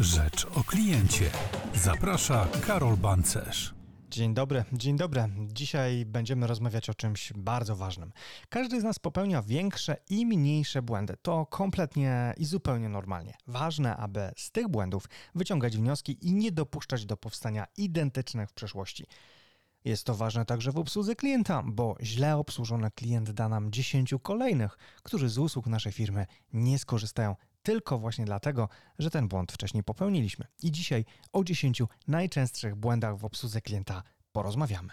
Rzecz o kliencie. Zaprasza Karol Bancerz. Dzień dobry, dzień dobry. Dzisiaj będziemy rozmawiać o czymś bardzo ważnym. Każdy z nas popełnia większe i mniejsze błędy. To kompletnie i zupełnie normalnie. Ważne, aby z tych błędów wyciągać wnioski i nie dopuszczać do powstania identycznych w przyszłości. Jest to ważne także w obsłudze klienta, bo źle obsłużony klient da nam 10 kolejnych, którzy z usług naszej firmy nie skorzystają tylko właśnie dlatego, że ten błąd wcześniej popełniliśmy. I dzisiaj o 10 najczęstszych błędach w obsłudze klienta porozmawiamy.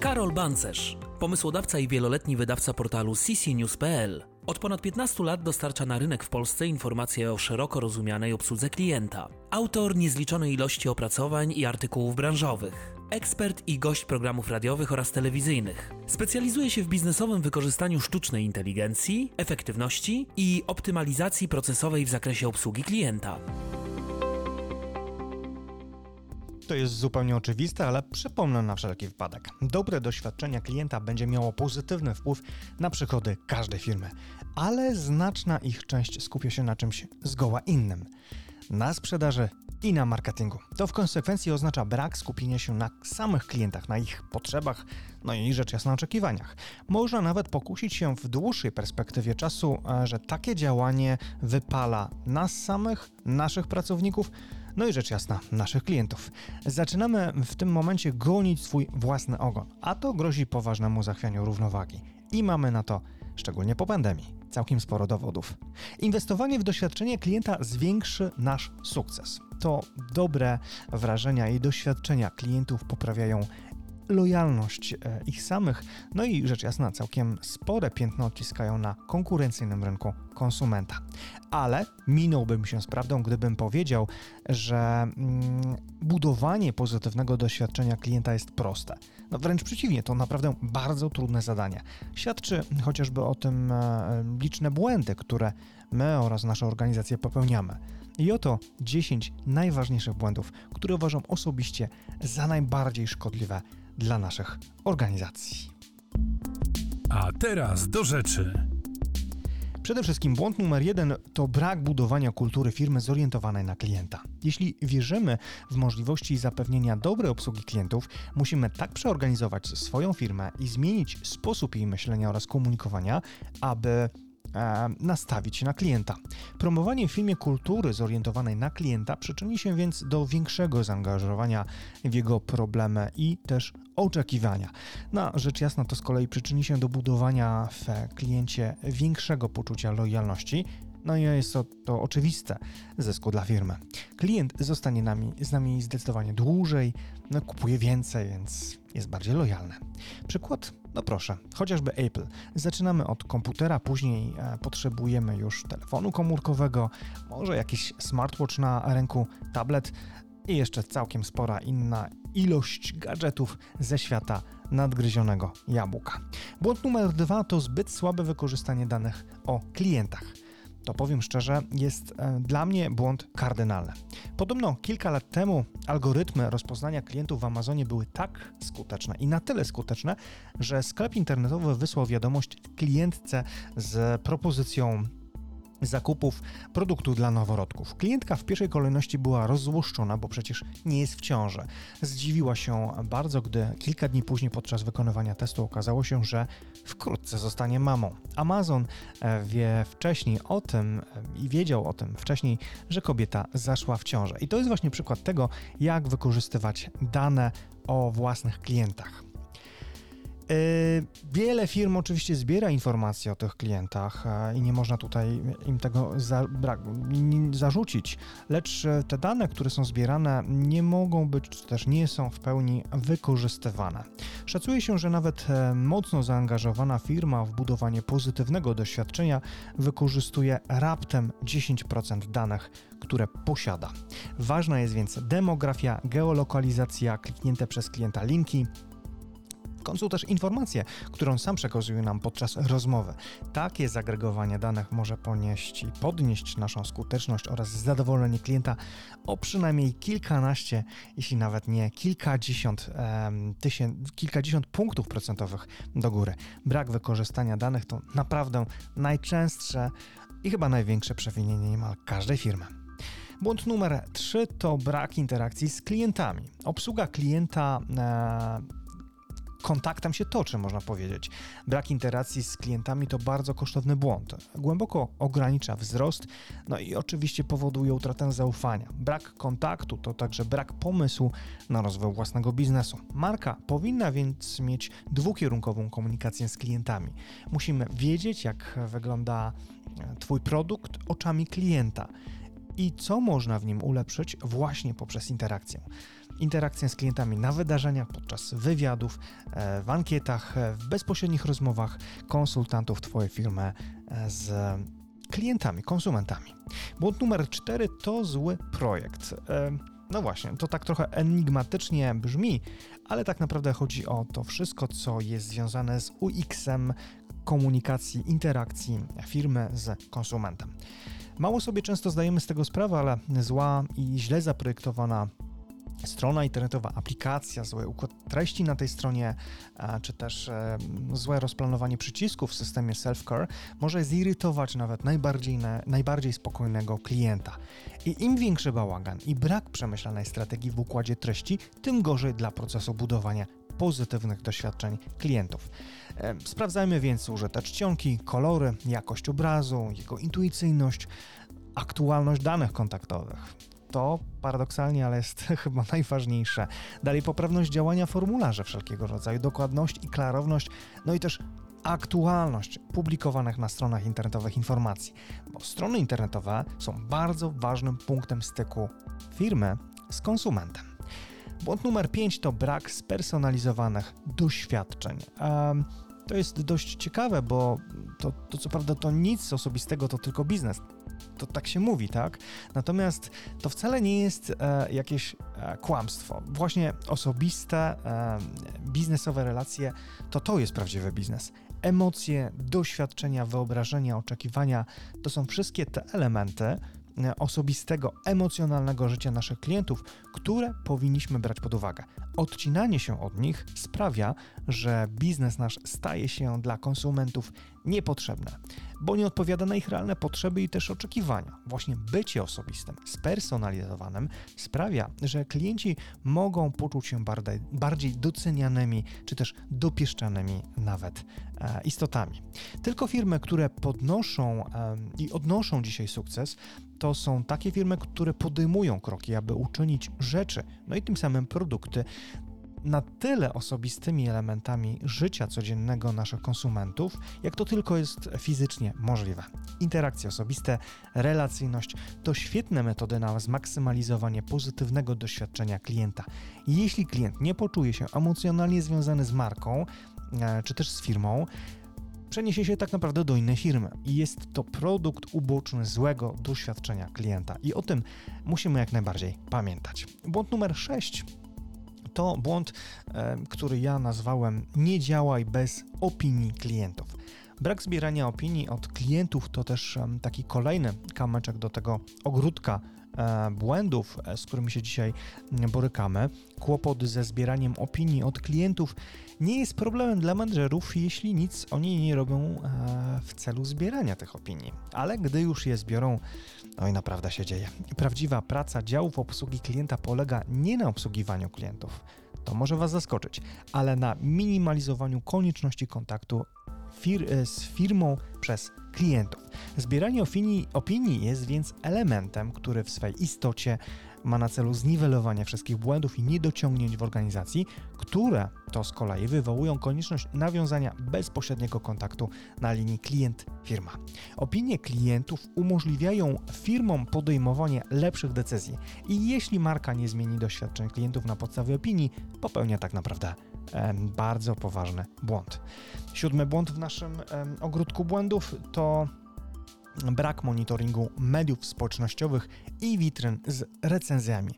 Karol Bancerz, pomysłodawca i wieloletni wydawca portalu ccnews.pl. Od ponad 15 lat dostarcza na rynek w Polsce informacje o szeroko rozumianej obsłudze klienta. Autor niezliczonej ilości opracowań i artykułów branżowych. Ekspert i gość programów radiowych oraz telewizyjnych. Specjalizuje się w biznesowym wykorzystaniu sztucznej inteligencji, efektywności i optymalizacji procesowej w zakresie obsługi klienta. To jest zupełnie oczywiste, ale przypomnę na wszelki wypadek. Dobre doświadczenia klienta będzie miało pozytywny wpływ na przychody każdej firmy, ale znaczna ich część skupia się na czymś zgoła innym. Na sprzedaży i na marketingu. To w konsekwencji oznacza brak skupienia się na samych klientach, na ich potrzebach, no i rzecz jasna oczekiwaniach. Można nawet pokusić się w dłuższej perspektywie czasu, e, że takie działanie wypala nas samych, naszych pracowników, no i rzecz jasna, naszych klientów. Zaczynamy w tym momencie gonić swój własny ogon, a to grozi poważnemu zachwianiu równowagi. I mamy na to, szczególnie po pandemii, całkiem sporo dowodów. Inwestowanie w doświadczenie klienta zwiększy nasz sukces. To dobre wrażenia i doświadczenia klientów poprawiają lojalność e, ich samych, no i rzecz jasna, całkiem spore piętno odciskają na konkurencyjnym rynku konsumenta. Ale minąłbym się z prawdą, gdybym powiedział, że mm, budowanie pozytywnego doświadczenia klienta jest proste. No wręcz przeciwnie, to naprawdę bardzo trudne zadanie. Świadczy chociażby o tym e, liczne błędy, które my oraz nasze organizacje popełniamy. I oto 10 najważniejszych błędów, które uważam osobiście za najbardziej szkodliwe dla naszych organizacji. A teraz do rzeczy. Przede wszystkim błąd numer jeden to brak budowania kultury firmy zorientowanej na klienta. Jeśli wierzymy w możliwości zapewnienia dobrej obsługi klientów, musimy tak przeorganizować swoją firmę i zmienić sposób jej myślenia oraz komunikowania, aby e, nastawić się na klienta. Promowanie w filmie kultury zorientowanej na klienta przyczyni się więc do większego zaangażowania w jego problemy i też oczekiwania. Na no, rzecz jasna to z kolei przyczyni się do budowania w kliencie większego poczucia lojalności, no i jest to, to oczywiste zysku dla firmy. Klient zostanie nami, z nami zdecydowanie dłużej, no, kupuje więcej, więc jest bardziej lojalny. Przykład? No proszę, chociażby Apple. Zaczynamy od komputera, później e, potrzebujemy już telefonu komórkowego, może jakiś smartwatch na ręku, tablet i jeszcze całkiem spora inna ilość gadżetów ze świata nadgryzionego jabłka. Błąd numer dwa to zbyt słabe wykorzystanie danych o klientach. To powiem szczerze, jest e, dla mnie błąd kardynalny. Podobno kilka lat temu algorytmy rozpoznania klientów w Amazonie były tak skuteczne i na tyle skuteczne, że sklep internetowy wysłał wiadomość klientce z propozycją zakupów produktu dla noworodków. Klientka w pierwszej kolejności była rozzłoszczona, bo przecież nie jest w ciąży. Zdziwiła się bardzo, gdy kilka dni później podczas wykonywania testu okazało się, że wkrótce zostanie mamą. Amazon e, wie wcześniej o tym e, i wiedział o tym wcześniej, że kobieta zaszła w ciążę. I to jest właśnie przykład tego, jak wykorzystywać dane o własnych klientach. E, wiele firm oczywiście zbiera informacje o tych klientach e, i nie można tutaj im tego za, zarzucić, lecz e, te dane, które są zbierane, nie mogą być, czy też nie są w pełni wykorzystywane. Szacuje się, że nawet mocno zaangażowana firma w budowanie pozytywnego doświadczenia wykorzystuje raptem 10% danych, które posiada. Ważna jest więc demografia, geolokalizacja, kliknięte przez klienta linki, końcu też informacje, którą sam przekazuje nam podczas rozmowy. Takie zagregowanie danych może ponieść i podnieść naszą skuteczność oraz zadowolenie klienta o przynajmniej kilkanaście, jeśli nawet nie kilkadziesiąt, um, tysięcy, kilkadziesiąt punktów procentowych do góry. Brak wykorzystania danych to naprawdę najczęstsze i chyba największe przewinienie niemal każdej firmy. Błąd numer 3 to brak interakcji z klientami. Obsługa klienta e, kontaktem się toczy, można powiedzieć. Brak interakcji z klientami to bardzo kosztowny błąd. Głęboko ogranicza wzrost, no i oczywiście powoduje utratę zaufania. Brak kontaktu to także brak pomysłu na rozwój własnego biznesu. Marka powinna więc mieć dwukierunkową komunikację z klientami. Musimy wiedzieć, jak wygląda e, Twój produkt oczami klienta i co można w nim ulepszyć właśnie poprzez interakcję interakcję z klientami na wydarzeniach, podczas wywiadów, e, w ankietach, e, w bezpośrednich rozmowach konsultantów Twojej firmy e, z klientami, konsumentami. Błąd numer 4 to zły projekt. No właśnie, to tak trochę enigmatycznie brzmi, ale tak naprawdę chodzi o to wszystko, co jest związane z UX-em komunikacji, interakcji firmy z konsumentem. Mało sobie często zdajemy z tego sprawę, ale zła i źle zaprojektowana strona internetowa, aplikacja, zły układ treści na tej stronie, czy też złe rozplanowanie przycisków w systemie self-care może zirytować nawet najbardziej, najbardziej spokojnego klienta. I im większy bałagan i brak przemyślanej strategii w układzie treści, tym gorzej dla procesu budowania pozytywnych doświadczeń klientów. Sprawdzajmy więc użyte czcionki, kolory, jakość obrazu, jego intuicyjność, aktualność danych kontaktowych to paradoksalnie, ale jest chyba najważniejsze. Dalej poprawność działania formularza wszelkiego rodzaju, dokładność i klarowność, no i też aktualność publikowanych na stronach internetowych informacji, bo strony internetowe są bardzo ważnym punktem styku firmy z konsumentem. Błąd numer 5 to brak spersonalizowanych doświadczeń. Um, to jest dość ciekawe, bo to, to co prawda to nic osobistego, to tylko biznes to tak się mówi, tak? Natomiast to wcale nie jest e, jakieś e, kłamstwo. Właśnie osobiste, e, biznesowe relacje to to jest prawdziwy biznes. Emocje, doświadczenia, wyobrażenia, oczekiwania to są wszystkie te elementy, E, osobistego, emocjonalnego życia naszych klientów, które powinniśmy brać pod uwagę. Odcinanie się od nich sprawia, że biznes nasz staje się dla konsumentów niepotrzebny, bo nie odpowiada na ich realne potrzeby i też oczekiwania. Właśnie bycie osobistym, spersonalizowanym sprawia, że klienci mogą poczuć się bardziej, bardziej docenianymi czy też dopieszczanymi nawet e, istotami. Tylko firmy, które podnoszą e, i odnoszą dzisiaj sukces, to są takie firmy, które podejmują kroki, aby uczynić rzeczy, no i tym samym produkty na tyle osobistymi elementami życia codziennego naszych konsumentów, jak to tylko jest fizycznie możliwe. Interakcje osobiste, relacyjność to świetne metody na zmaksymalizowanie pozytywnego doświadczenia klienta. Jeśli klient nie poczuje się emocjonalnie związany z marką e, czy też z firmą, przeniesie się tak naprawdę do innej firmy jest to produkt uboczny złego doświadczenia klienta i o tym musimy jak najbardziej pamiętać. Błąd numer 6 to błąd, e, który ja nazwałem nie działaj bez opinii klientów. Brak zbierania opinii od klientów to też taki kolejny kamyczek do tego ogródka błędów, e, z którymi się dzisiaj borykamy, kłopot ze zbieraniem opinii od klientów nie jest problemem dla menedżerów, jeśli nic oni nie robią e, w celu zbierania tych opinii. Ale gdy już je zbiorą, no i naprawdę się dzieje. Prawdziwa praca działów obsługi klienta polega nie na obsługiwaniu klientów, to może Was zaskoczyć, ale na minimalizowaniu konieczności kontaktu fir e, z firmą przez klientów. Zbieranie opinii, opinii jest więc elementem, który w swej istocie ma na celu zniwelowanie wszystkich błędów i niedociągnięć w organizacji, które to z kolei wywołują konieczność nawiązania bezpośredniego kontaktu na linii klient-firma. Opinie klientów umożliwiają firmom podejmowanie lepszych decyzji i jeśli marka nie zmieni doświadczeń klientów na podstawie opinii, popełnia tak naprawdę bardzo poważny błąd. Siódmy błąd w naszym ogródku błędów to brak monitoringu mediów społecznościowych i witryn z recenzjami.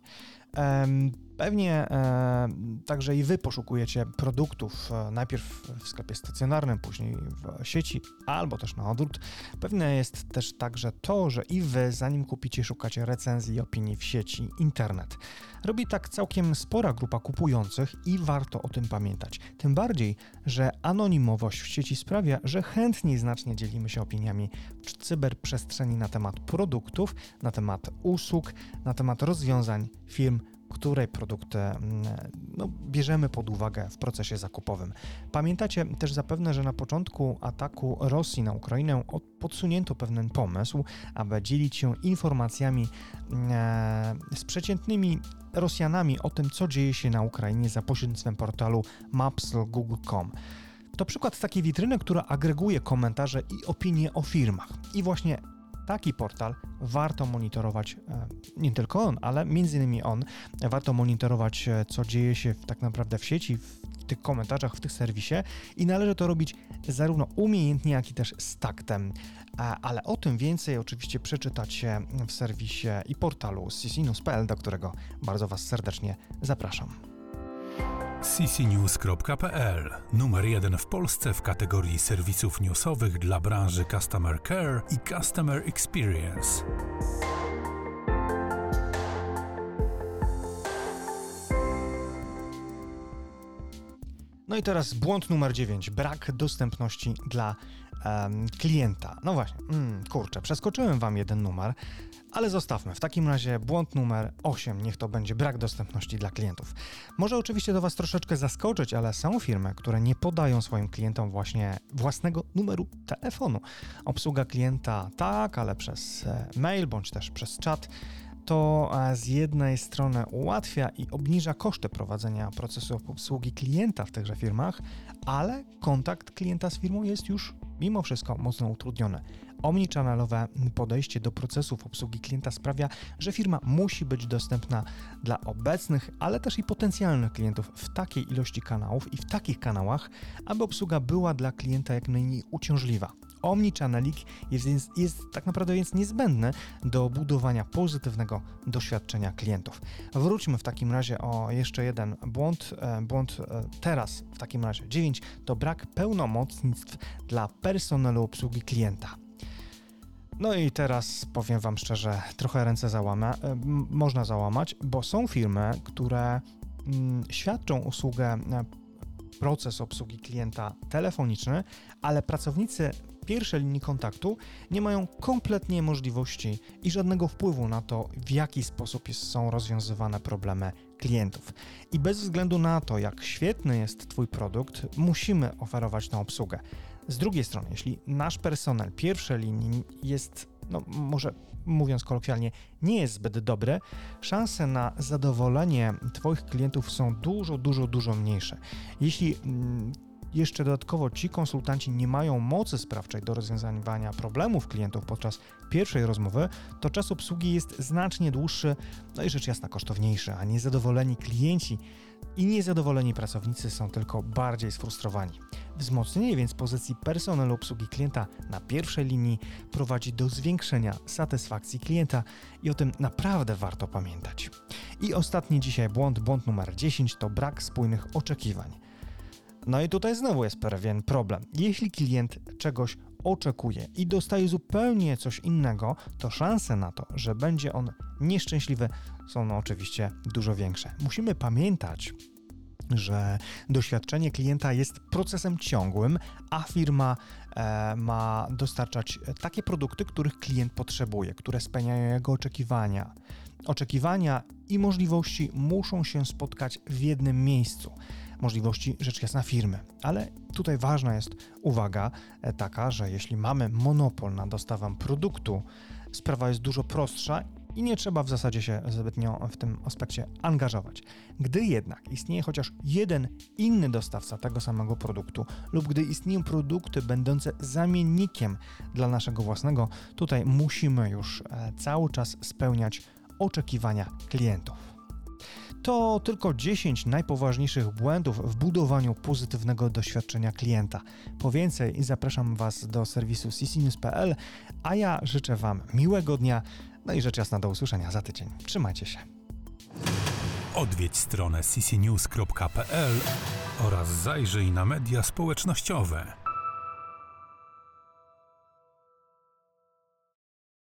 Pewnie e, także i Wy poszukujecie produktów e, najpierw w sklepie stacjonarnym, później w sieci albo też na odwrót. Pewne jest też także to, że i Wy, zanim kupicie, szukacie recenzji i opinii w sieci internet. Robi tak całkiem spora grupa kupujących i warto o tym pamiętać. Tym bardziej, że anonimowość w sieci sprawia, że chętniej znacznie dzielimy się opiniami w cyberprzestrzeni na temat produktów, na temat usług, na temat rozwiązań firm której produkty mm, no, bierzemy pod uwagę w procesie zakupowym. Pamiętacie też zapewne, że na początku ataku Rosji na Ukrainę podsunięto pewien pomysł, aby dzielić się informacjami mm, e, z przeciętnymi Rosjanami o tym, co dzieje się na Ukrainie za pośrednictwem portalu maps.google.com. To przykład takiej witryny, która agreguje komentarze i opinie o firmach. I właśnie taki portal warto monitorować, e, nie tylko on, ale między innymi on, warto monitorować, e, co dzieje się w, tak naprawdę w sieci, w tych komentarzach, w tych serwisie i należy to robić zarówno umiejętnie, jak i też z taktem. E, ale o tym więcej oczywiście przeczytacie w serwisie i portalu ccinus.pl, do którego bardzo Was serdecznie zapraszam ccnews.pl Numer jeden w Polsce w kategorii serwisów newsowych dla branży Customer Care i Customer Experience. No i teraz błąd numer 9. Brak dostępności dla um, klienta. No właśnie, mm, kurczę, przeskoczyłem wam jeden numer, ale zostawmy. W takim razie błąd numer 8, niech to będzie brak dostępności dla klientów. Może oczywiście to Was troszeczkę zaskoczyć, ale są firmy, które nie podają swoim klientom właśnie własnego numeru telefonu. Obsługa klienta tak, ale przez e, mail bądź też przez czat to e, z jednej strony ułatwia i obniża koszty prowadzenia procesu obsługi klienta w tychże firmach, ale kontakt klienta z firmą jest już mimo wszystko mocno utrudniony. Omnichannel'owe podejście do procesów obsługi klienta sprawia, że firma musi być dostępna dla obecnych, ale też i potencjalnych klientów w takiej ilości kanałów i w takich kanałach, aby obsługa była dla klienta jak najmniej uciążliwa. Omnichannelik jest, jest, jest tak naprawdę więc niezbędny do budowania pozytywnego doświadczenia klientów. Wróćmy w takim razie o jeszcze jeden błąd. E, błąd e, teraz w takim razie 9 to brak pełnomocnictw dla personelu obsługi klienta. No i teraz powiem Wam szczerze, trochę ręce załamę, e, można załamać, bo są firmy, które mm, świadczą usługę proces obsługi klienta telefoniczny, ale pracownicy pierwszej linii kontaktu nie mają kompletnie możliwości i żadnego wpływu na to, w jaki sposób są rozwiązywane problemy klientów. I bez względu na to, jak świetny jest Twój produkt, musimy oferować tę obsługę. Z drugiej strony, jeśli nasz personel pierwszej linii jest, no może mówiąc kolokwialnie, nie jest zbyt dobry, szanse na zadowolenie Twoich klientów są dużo, dużo, dużo mniejsze. Jeśli mm, jeszcze dodatkowo ci konsultanci nie mają mocy sprawczej do rozwiązywania problemów klientów podczas pierwszej rozmowy, to czas obsługi jest znacznie dłuższy, no i rzecz jasna kosztowniejszy, a niezadowoleni klienci i niezadowoleni pracownicy są tylko bardziej sfrustrowani. Wzmocnienie więc pozycji personelu obsługi klienta na pierwszej linii prowadzi do zwiększenia satysfakcji klienta i o tym naprawdę warto pamiętać. I ostatni dzisiaj błąd, błąd numer 10 to brak spójnych oczekiwań. No i tutaj znowu jest pewien problem. Jeśli klient czegoś oczekuje i dostaje zupełnie coś innego, to szanse na to, że będzie on nieszczęśliwy, są no oczywiście dużo większe. Musimy pamiętać, że doświadczenie klienta jest procesem ciągłym, a firma e, ma dostarczać takie produkty, których klient potrzebuje, które spełniają jego oczekiwania. Oczekiwania i możliwości muszą się spotkać w jednym miejscu możliwości rzecz jasna firmy. Ale tutaj ważna jest uwaga e, taka, że jeśli mamy monopol na dostawę produktu, sprawa jest dużo prostsza i nie trzeba w zasadzie się zbytnio w tym aspekcie angażować. Gdy jednak istnieje chociaż jeden inny dostawca tego samego produktu, lub gdy istnieją produkty będące zamiennikiem dla naszego własnego, tutaj musimy już e, cały czas spełniać oczekiwania klientów. To tylko 10 najpoważniejszych błędów w budowaniu pozytywnego doświadczenia klienta. Po więcej zapraszam Was do serwisu ccnews.pl, a ja życzę Wam miłego dnia, no i rzecz jasna do usłyszenia za tydzień. Trzymajcie się. Odwiedź stronę ccnews.pl oraz zajrzyj na media społecznościowe.